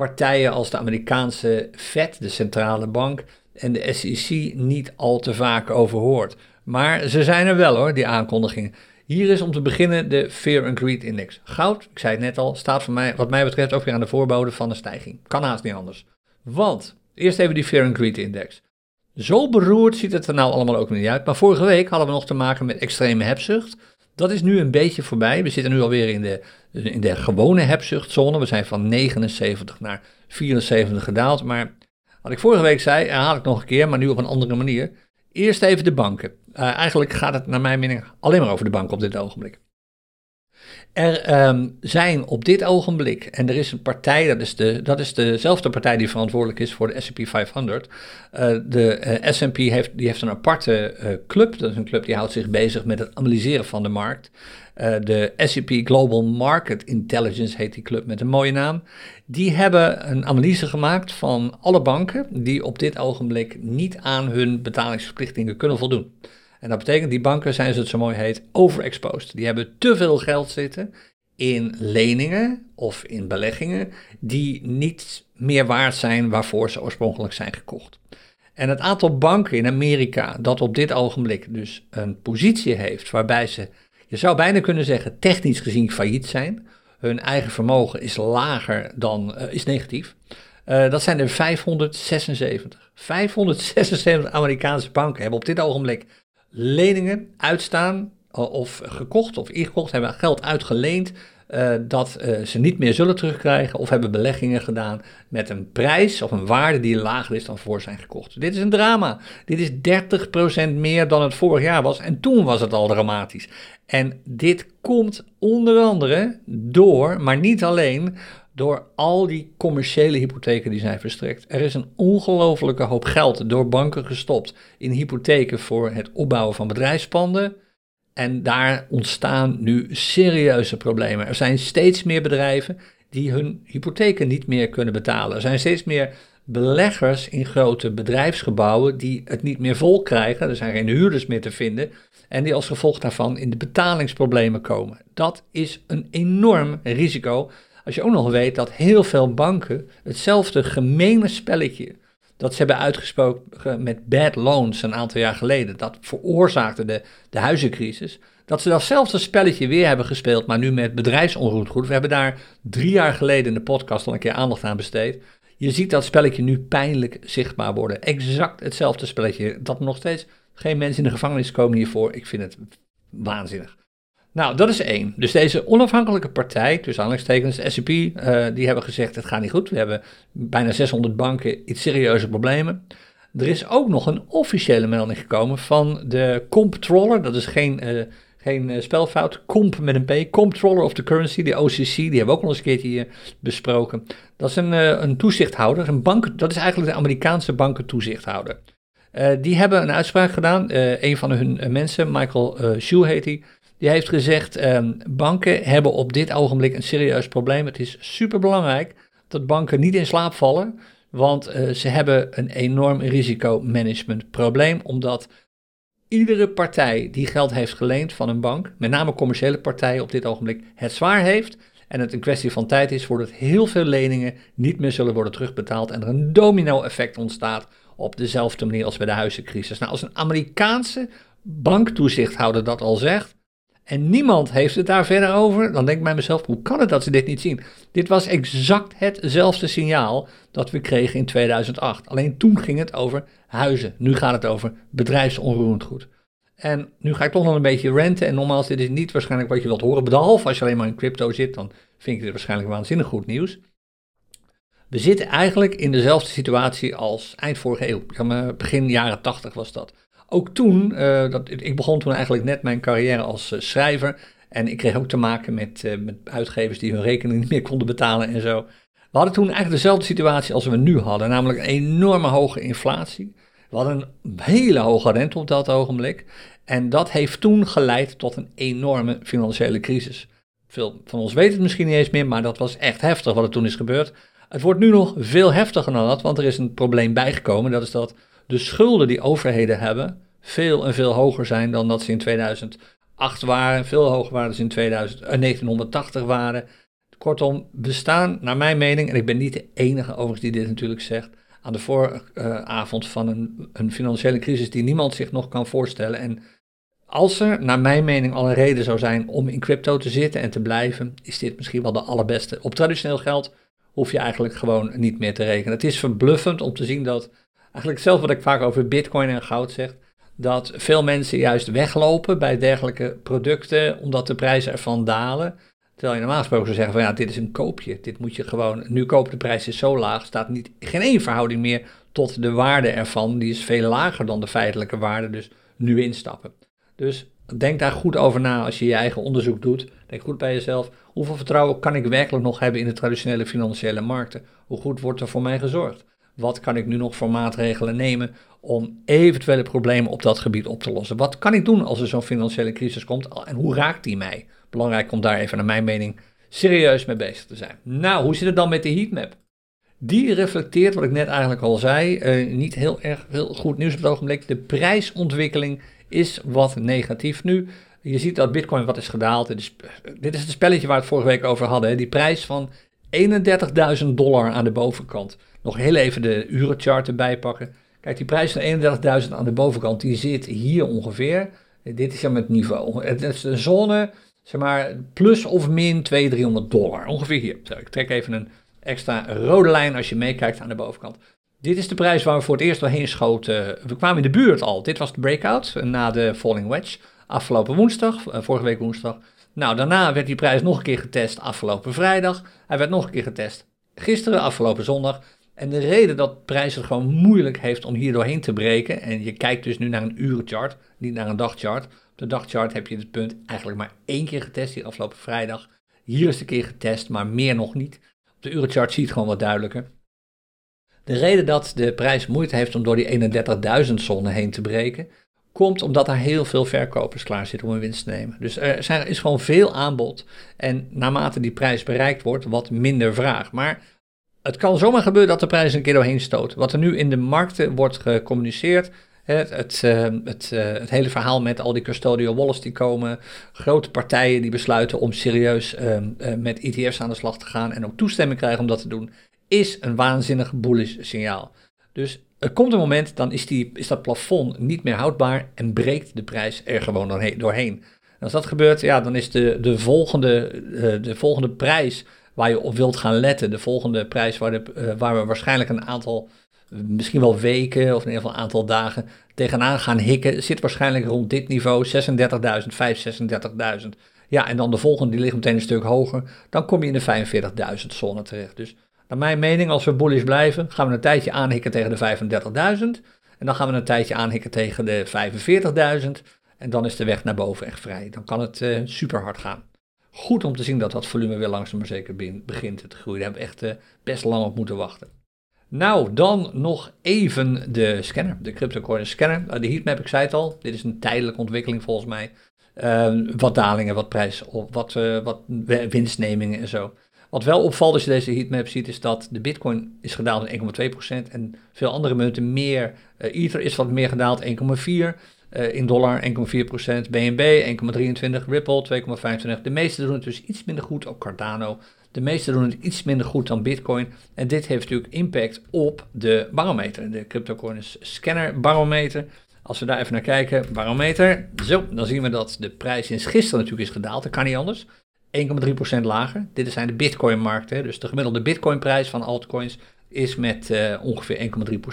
partijen als de Amerikaanse Fed, de centrale bank, en de SEC niet al te vaak over hoort. Maar ze zijn er wel hoor, die aankondigingen. Hier is om te beginnen de Fear and Greed Index. Goud, ik zei het net al, staat voor mij, wat mij betreft ook weer aan de voorbode van een stijging. Kan haast niet anders. Want, eerst even die Fear and Greed Index. Zo beroerd ziet het er nou allemaal ook niet uit. Maar vorige week hadden we nog te maken met extreme hebzucht. Dat is nu een beetje voorbij. We zitten nu alweer in de, in de gewone hebzuchtzone. We zijn van 79 naar 74 gedaald. Maar wat ik vorige week zei, herhaal ik nog een keer, maar nu op een andere manier. Eerst even de banken. Uh, eigenlijk gaat het naar mijn mening alleen maar over de banken op dit ogenblik. Er um, zijn op dit ogenblik, en er is een partij, dat is, de, dat is dezelfde partij die verantwoordelijk is voor de SP 500. Uh, de uh, SP heeft, die heeft een aparte uh, club, dat is een club die houdt zich bezig met het analyseren van de markt. De SAP Global Market Intelligence heet die club met een mooie naam. Die hebben een analyse gemaakt van alle banken die op dit ogenblik niet aan hun betalingsverplichtingen kunnen voldoen. En dat betekent, die banken zijn, zoals het zo mooi heet, overexposed. Die hebben te veel geld zitten in leningen of in beleggingen die niet meer waard zijn waarvoor ze oorspronkelijk zijn gekocht. En het aantal banken in Amerika dat op dit ogenblik dus een positie heeft waarbij ze, je zou bijna kunnen zeggen, technisch gezien failliet zijn. Hun eigen vermogen is lager dan, uh, is negatief. Uh, dat zijn er 576. 576 Amerikaanse banken hebben op dit ogenblik leningen uitstaan of gekocht of ingekocht, hebben geld uitgeleend uh, dat uh, ze niet meer zullen terugkrijgen of hebben beleggingen gedaan met een prijs of een waarde die lager is dan voor zijn gekocht. Dit is een drama. Dit is 30% meer dan het vorig jaar was en toen was het al dramatisch. En dit komt onder andere door, maar niet alleen, door al die commerciële hypotheken die zijn verstrekt. Er is een ongelofelijke hoop geld door banken gestopt in hypotheken voor het opbouwen van bedrijfspanden en daar ontstaan nu serieuze problemen. Er zijn steeds meer bedrijven die hun hypotheken niet meer kunnen betalen. Er zijn steeds meer beleggers in grote bedrijfsgebouwen die het niet meer vol krijgen. Er zijn geen huurders meer te vinden. En die als gevolg daarvan in de betalingsproblemen komen. Dat is een enorm risico. Als je ook nog weet dat heel veel banken hetzelfde gemene spelletje dat ze hebben uitgesproken met bad loans een aantal jaar geleden. Dat veroorzaakte de, de huizencrisis. Dat ze datzelfde spelletje weer hebben gespeeld, maar nu met bedrijfsonroerend We hebben daar drie jaar geleden in de podcast al een keer aandacht aan besteed. Je ziet dat spelletje nu pijnlijk zichtbaar worden. Exact hetzelfde spelletje. Dat nog steeds geen mensen in de gevangenis komen hiervoor. Ik vind het waanzinnig. Nou, dat is één. Dus deze onafhankelijke partij, tussen aanhalingstekens, de SCP, uh, die hebben gezegd: het gaat niet goed. We hebben bijna 600 banken iets serieuze problemen. Er is ook nog een officiële melding gekomen van de comptroller. Dat is geen, uh, geen uh, spelfout. Comp met een P. Comptroller of the Currency, de OCC. Die hebben we ook al eens een keertje hier besproken. Dat is een, een toezichthouder. Een bank, dat is eigenlijk de Amerikaanse bankentoezichthouder. die hebben een uitspraak gedaan. een van hun mensen, Michael Shue heet hij die heeft gezegd, um, banken hebben op dit ogenblik een serieus probleem. Het is superbelangrijk dat banken niet in slaap vallen, want uh, ze hebben een enorm risicomanagementprobleem, omdat iedere partij die geld heeft geleend van een bank, met name commerciële partijen op dit ogenblik, het zwaar heeft. En het een kwestie van tijd is voordat heel veel leningen niet meer zullen worden terugbetaald en er een domino-effect ontstaat op dezelfde manier als bij de huizencrisis. Nou, als een Amerikaanse banktoezichthouder dat al zegt, en niemand heeft het daar verder over, dan denk ik bij mezelf, hoe kan het dat ze dit niet zien? Dit was exact hetzelfde signaal dat we kregen in 2008. Alleen toen ging het over huizen. Nu gaat het over bedrijfsonroerend goed. En nu ga ik toch nog een beetje renten. En nogmaals, dit is niet waarschijnlijk wat je wilt horen. Behalve als je alleen maar in crypto zit, dan vind ik dit waarschijnlijk waanzinnig goed nieuws. We zitten eigenlijk in dezelfde situatie als eind vorige eeuw. Begin jaren 80 was dat. Ook toen, uh, dat, ik begon toen eigenlijk net mijn carrière als uh, schrijver. En ik kreeg ook te maken met, uh, met uitgevers die hun rekening niet meer konden betalen en zo. We hadden toen eigenlijk dezelfde situatie als we nu hadden, namelijk een enorme hoge inflatie. We hadden een hele hoge rente op dat ogenblik. En dat heeft toen geleid tot een enorme financiële crisis. Veel van ons weten het misschien niet eens meer, maar dat was echt heftig wat er toen is gebeurd. Het wordt nu nog veel heftiger dan dat, want er is een probleem bijgekomen. Dat is dat de schulden die overheden hebben veel en veel hoger zijn dan dat ze in 2008 waren, veel hoger waren dan ze in 2000, 1980 eh, waren. Kortom, we staan, naar mijn mening, en ik ben niet de enige overigens die dit natuurlijk zegt, aan de vooravond van een, een financiële crisis die niemand zich nog kan voorstellen. En als er, naar mijn mening, al een reden zou zijn om in crypto te zitten en te blijven, is dit misschien wel de allerbeste. Op traditioneel geld hoef je eigenlijk gewoon niet meer te rekenen. Het is verbluffend om te zien dat eigenlijk zelf wat ik vaak over bitcoin en goud zeg, dat veel mensen juist weglopen bij dergelijke producten omdat de prijzen ervan dalen. Terwijl je normaal gesproken zou zeggen van ja, dit is een koopje. Dit moet je gewoon, nu kopen de prijs is zo laag, staat niet, geen één verhouding meer tot de waarde ervan. Die is veel lager dan de feitelijke waarde, dus nu instappen. Dus denk daar goed over na als je je eigen onderzoek doet. Denk goed bij jezelf, hoeveel vertrouwen kan ik werkelijk nog hebben in de traditionele financiële markten? Hoe goed wordt er voor mij gezorgd? Wat kan ik nu nog voor maatregelen nemen om eventuele problemen op dat gebied op te lossen? Wat kan ik doen als er zo'n financiële crisis komt en hoe raakt die mij? Belangrijk om daar even naar mijn mening serieus mee bezig te zijn. Nou, hoe zit het dan met de heatmap? Die reflecteert wat ik net eigenlijk al zei, uh, niet heel erg heel goed nieuws op het ogenblik. De prijsontwikkeling is wat negatief nu. Je ziet dat Bitcoin wat is gedaald. Dit is, het spelletje waar we het vorige week over hadden. Die prijs van 31.000 dollar aan de bovenkant. Nog heel even de urenchart erbij pakken. Kijk, die prijs van 31.000 aan de bovenkant, die zit hier ongeveer. Dit is ja met niveau. Het is een zone, zeg maar, plus of min 200, 300 dollar. Ongeveer hier. Zo, ik trek even een extra rode lijn als je meekijkt aan de bovenkant. Dit is de prijs waar we voor het eerst doorheen schoten. We kwamen in de buurt al. Dit was de breakout na de falling wedge. afgelopen woensdag, eh, vorige week woensdag. Nou, daarna werd die prijs nog een keer getest afgelopen vrijdag. Hij werd nog een keer getest gisteren, afgelopen zondag. En de reden dat prijs het gewoon moeilijk heeft om hier doorheen te breken, en je kijkt dus nu naar een urenchart, niet naar een dagchart. Op de dagchart heb je het punt eigenlijk maar één keer getest, hier afgelopen vrijdag. Hier is de keer getest, maar meer nog niet. Op de urenchart zie je het gewoon wat duidelijker. De reden dat de prijs moeite heeft om door die 31.000 zone heen te breken, komt omdat er heel veel verkopers klaar zitten om een winst te nemen. Dus er is gewoon veel aanbod. En naarmate die prijs bereikt wordt, wat minder vraag. Maar het kan zomaar gebeuren dat de prijs een keer doorheen stoot. Wat er nu in de markten wordt gecommuniceerd. Het, het, het, uh, het, hele verhaal met al die custodial wallets die komen. Grote partijen die besluiten om serieus uh, met ETF's aan de slag te gaan. En ook toestemming krijgen om dat te doen. Is een waanzinnig bullish signaal. Dus er komt een moment, dan is, die, is dat plafond niet meer houdbaar en breekt de prijs er gewoon doorheen. En als dat gebeurt, ja, dan is de, de, volgende, uh, de volgende prijs waar je op wilt gaan letten, de volgende prijs waar, de, uh, waar we waarschijnlijk een aantal, misschien wel weken of in ieder geval een aantal dagen tegenaan gaan hikken, zit waarschijnlijk rond dit niveau, 36.000, 35.000, 36.000. Ja, en dan de volgende, die ligt meteen een stuk hoger, dan kom je in de 45.000 zone terecht. Dus naar mijn mening, als we bullish blijven, gaan we een tijdje aanhikken tegen de 35.000. En dan gaan we een tijdje aanhikken tegen de 45.000. En dan is de weg naar boven echt vrij. Dan kan het uh, super hard gaan. Goed om te zien dat dat volume weer langzaam maar zeker begint te groeien. Daar hebben we echt uh, best lang op moeten wachten. Nou, dan nog even de scanner, de CryptoCoin scanner. Uh, de heatmap, ik zei het al, dit is een tijdelijke ontwikkeling volgens mij. wat dalingen, wat prijs, wat, wat winstnemingen en zo. Wat wel opvalt als je deze heatmap ziet, is dat de Bitcoin is gedaald met 1,2% en veel andere munten meer. Ether is wat meer gedaald, 1,4%. Eh, in dollar 1,4%, BNB 1,23%, Ripple 2,25%. De meeste doen het dus iets minder goed, ook Cardano. De meeste doen het iets minder goed dan Bitcoin. En dit heeft natuurlijk impact op de barometer, de CryptoCoins scanner barometer. Als we daar even naar kijken, barometer, zo, dan zien we dat de prijs sinds gisteren natuurlijk is gedaald. Dat kan niet anders. 1,3% lager. Dit zijn de Bitcoin-markten. Dus de gemiddelde Bitcoin-prijs van altcoins is met uh, ongeveer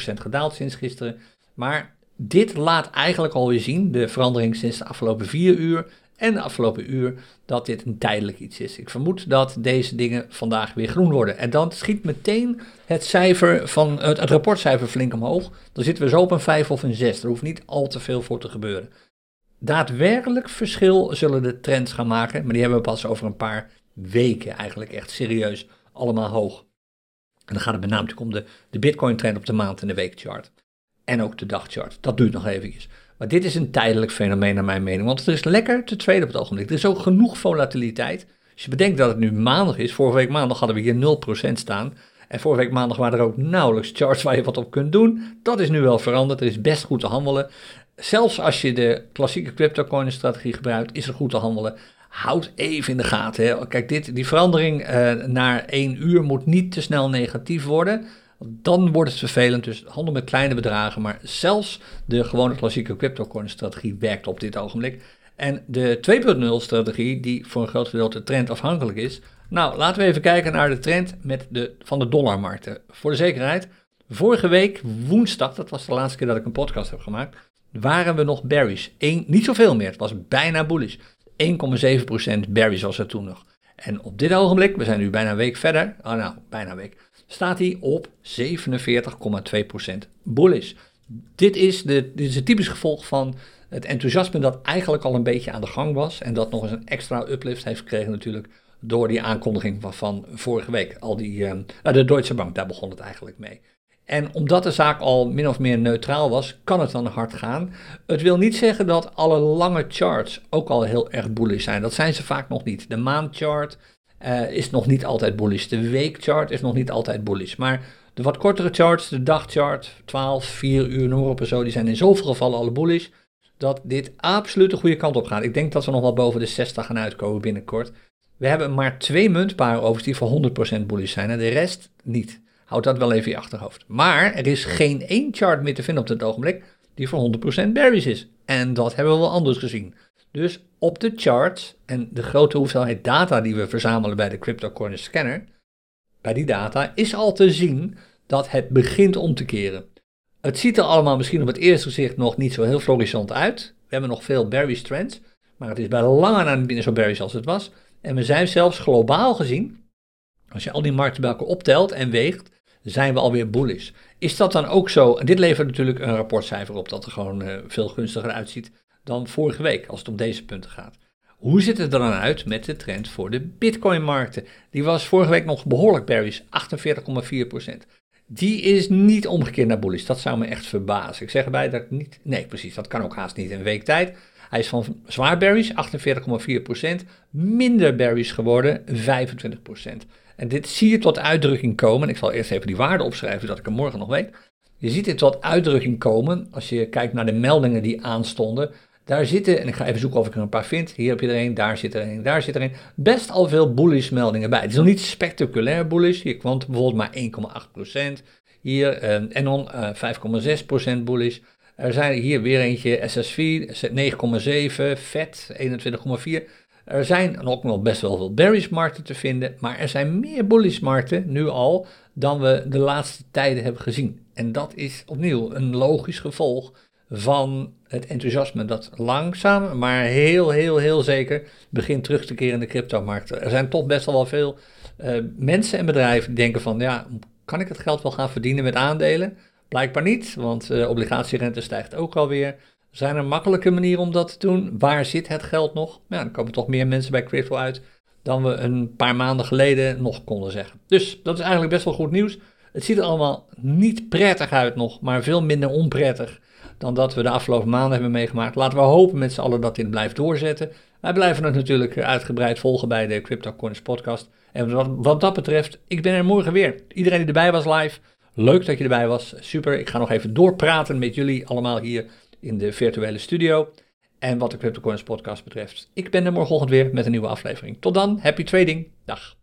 1,3% gedaald sinds gisteren. Maar dit laat eigenlijk alweer zien, de verandering sinds de afgelopen vier uur en de afgelopen uur, dat dit een tijdelijk iets is. Ik vermoed dat deze dingen vandaag weer groen worden. En dan schiet meteen het cijfer van het, rapportcijfer flink omhoog. Dan zitten we zo op een 5 of een 6. Er hoeft niet al te veel voor te gebeuren daadwerkelijk verschil zullen de trends gaan maken, maar die hebben we pas over een paar weken eigenlijk echt serieus allemaal hoog. En dan gaat het met name om de, de Bitcoin-trend op de maand- en de weekchart. En ook de dagchart. Dat duurt nog eventjes. Maar dit is een tijdelijk fenomeen naar mijn mening, want het is lekker te tweede op het ogenblik. Er is ook genoeg volatiliteit. Als je bedenkt dat het nu maandag is, vorige week maandag hadden we hier 0% staan. En vorige week maandag waren er ook nauwelijks charts waar je wat op kunt doen. Dat is nu wel veranderd. Er is best goed te handelen zelfs als je de klassieke cryptocoin strategie gebruikt, is er goed te handelen. Houd even in de gaten. Hè. Kijk, dit, die verandering uh, naar één uur moet niet te snel negatief worden. Dan wordt het vervelend. Dus handel met kleine bedragen. Maar zelfs de gewone klassieke cryptocoin strategie werkt op dit ogenblik. En de 2.0 strategie, die voor een groot gedeelte trendafhankelijk is. Nou, laten we even kijken naar de trend met de, van de dollarmarkten. Voor de zekerheid, vorige week woensdag, dat was de laatste keer dat ik een podcast heb gemaakt, waren we nog berries. Eén, niet zoveel meer, het was bijna bullish. 1,7% berries was er toen nog. En op dit ogenblik, we zijn nu bijna een week verder, oh nou, bijna een week, staat hij op 47,2% bullish. Dit is, de, dit is het typisch gevolg van het enthousiasme dat eigenlijk al een beetje aan de gang was. En dat nog eens een extra uplift heeft gekregen natuurlijk door die aankondiging van, van vorige week. Al die, uh, de Deutsche Bank, daar begon het eigenlijk mee. En omdat de zaak al min of meer neutraal was, kan het dan hard gaan. Het wil niet zeggen dat alle lange charts ook al heel erg bullish zijn. Dat zijn ze vaak nog niet. De maandchart uh, is nog niet altijd bullish. De weekchart is nog niet altijd bullish. Maar de wat kortere charts, de dagchart, 12, 4 uur, noem op en zo, die zijn in zoveel gevallen alle bullish. Dat dit absoluut de goede kant op gaat. Ik denk dat we nog wel boven de 60 gaan uitkomen binnenkort. We hebben maar twee muntparen overigens die voor 100% bullish zijn en de rest niet. Houd dat wel even in je achterhoofd. Maar er is geen één chart meer te vinden op dit ogenblik die voor 100% berries is. En dat hebben we wel anders gezien. Dus op de charts en de grote hoeveelheid data die we verzamelen bij de CryptoCoin Scanner, bij die data is al te zien dat het begint om te keren. Het ziet er allemaal misschien op het eerste gezicht nog niet zo heel florissant uit. We hebben nog veel bearish trends, maar het is bij lange na niet zo bearish als het was. En we zijn zelfs globaal gezien, als je al die markten bij elkaar optelt en weegt, zijn we alweer bullish. Is dat dan ook zo? En dit levert natuurlijk een rapportcijfer op dat er gewoon uh, veel gunstiger uitziet dan vorige week, als het om deze punten gaat. Hoe ziet het er dan uit met de trend voor de Bitcoin-markten? Die was vorige week nog behoorlijk bearish, 48,4%. Die is niet omgekeerd naar bullish. Dat zou me echt verbazen. Ik zeg erbij dat niet. Nee, precies. Dat kan ook haast niet in een week tijd. Hij is van zwaar bearish, 48,4%. Minder bearish geworden, 25%. En dit zie je tot uitdrukking komen. Ik zal eerst even die waarde opschrijven, dat ik hem morgen nog weet. Je ziet dit tot uitdrukking komen als je kijkt naar de meldingen die aanstonden. Daar zitten, en ik ga even zoeken of ik er een paar vind. Hier heb je er een, daar zit er een, daar zit er een. Best al veel bullish meldingen bij. Het is nog niet spectaculair bullish. Hier kwam bijvoorbeeld maar 1,8%. Hier eh, Enon uh, 5,6% bullish. Er zijn hier weer eentje SSV 9,7, FED 21,4. Er zijn ook nog best wel veel bearish markten te vinden, maar er zijn meer bullish markten nu al dan we de laatste tijden hebben gezien. En dat is opnieuw een logisch gevolg van het enthousiasme dat langzaam, maar heel, heel, heel zeker begint terug te keren in de cryptomarkten. Er zijn toch best wel, veel uh, mensen en bedrijven die denken van, ja, kan ik het geld wel gaan verdienen met aandelen? Blijkbaar niet, want uh, obligatierente stijgt ook alweer. Zijn er makkelijke manieren om dat te doen? Waar zit het geld nog? Ja, dan komen toch meer mensen bij crypto uit dan we een paar maanden geleden nog konden zeggen. Dus dat is eigenlijk best wel goed nieuws. Het ziet er allemaal niet prettig uit nog, maar veel minder onprettig dan dat we de afgelopen maanden hebben meegemaakt. Laten we hopen met z'n allen dat dit blijft doorzetten. Wij blijven het natuurlijk uitgebreid volgen bij de Crypto Coins podcast. En wat, wat dat betreft, ik ben er morgen weer. Iedereen die erbij was live, leuk dat je erbij was. Super, ik ga nog even doorpraten met jullie allemaal hier in de virtuele studio. En wat de Crypto Coins podcast betreft, ik ben er morgenochtend weer met een nieuwe aflevering. Tot dan, happy trading. Dag.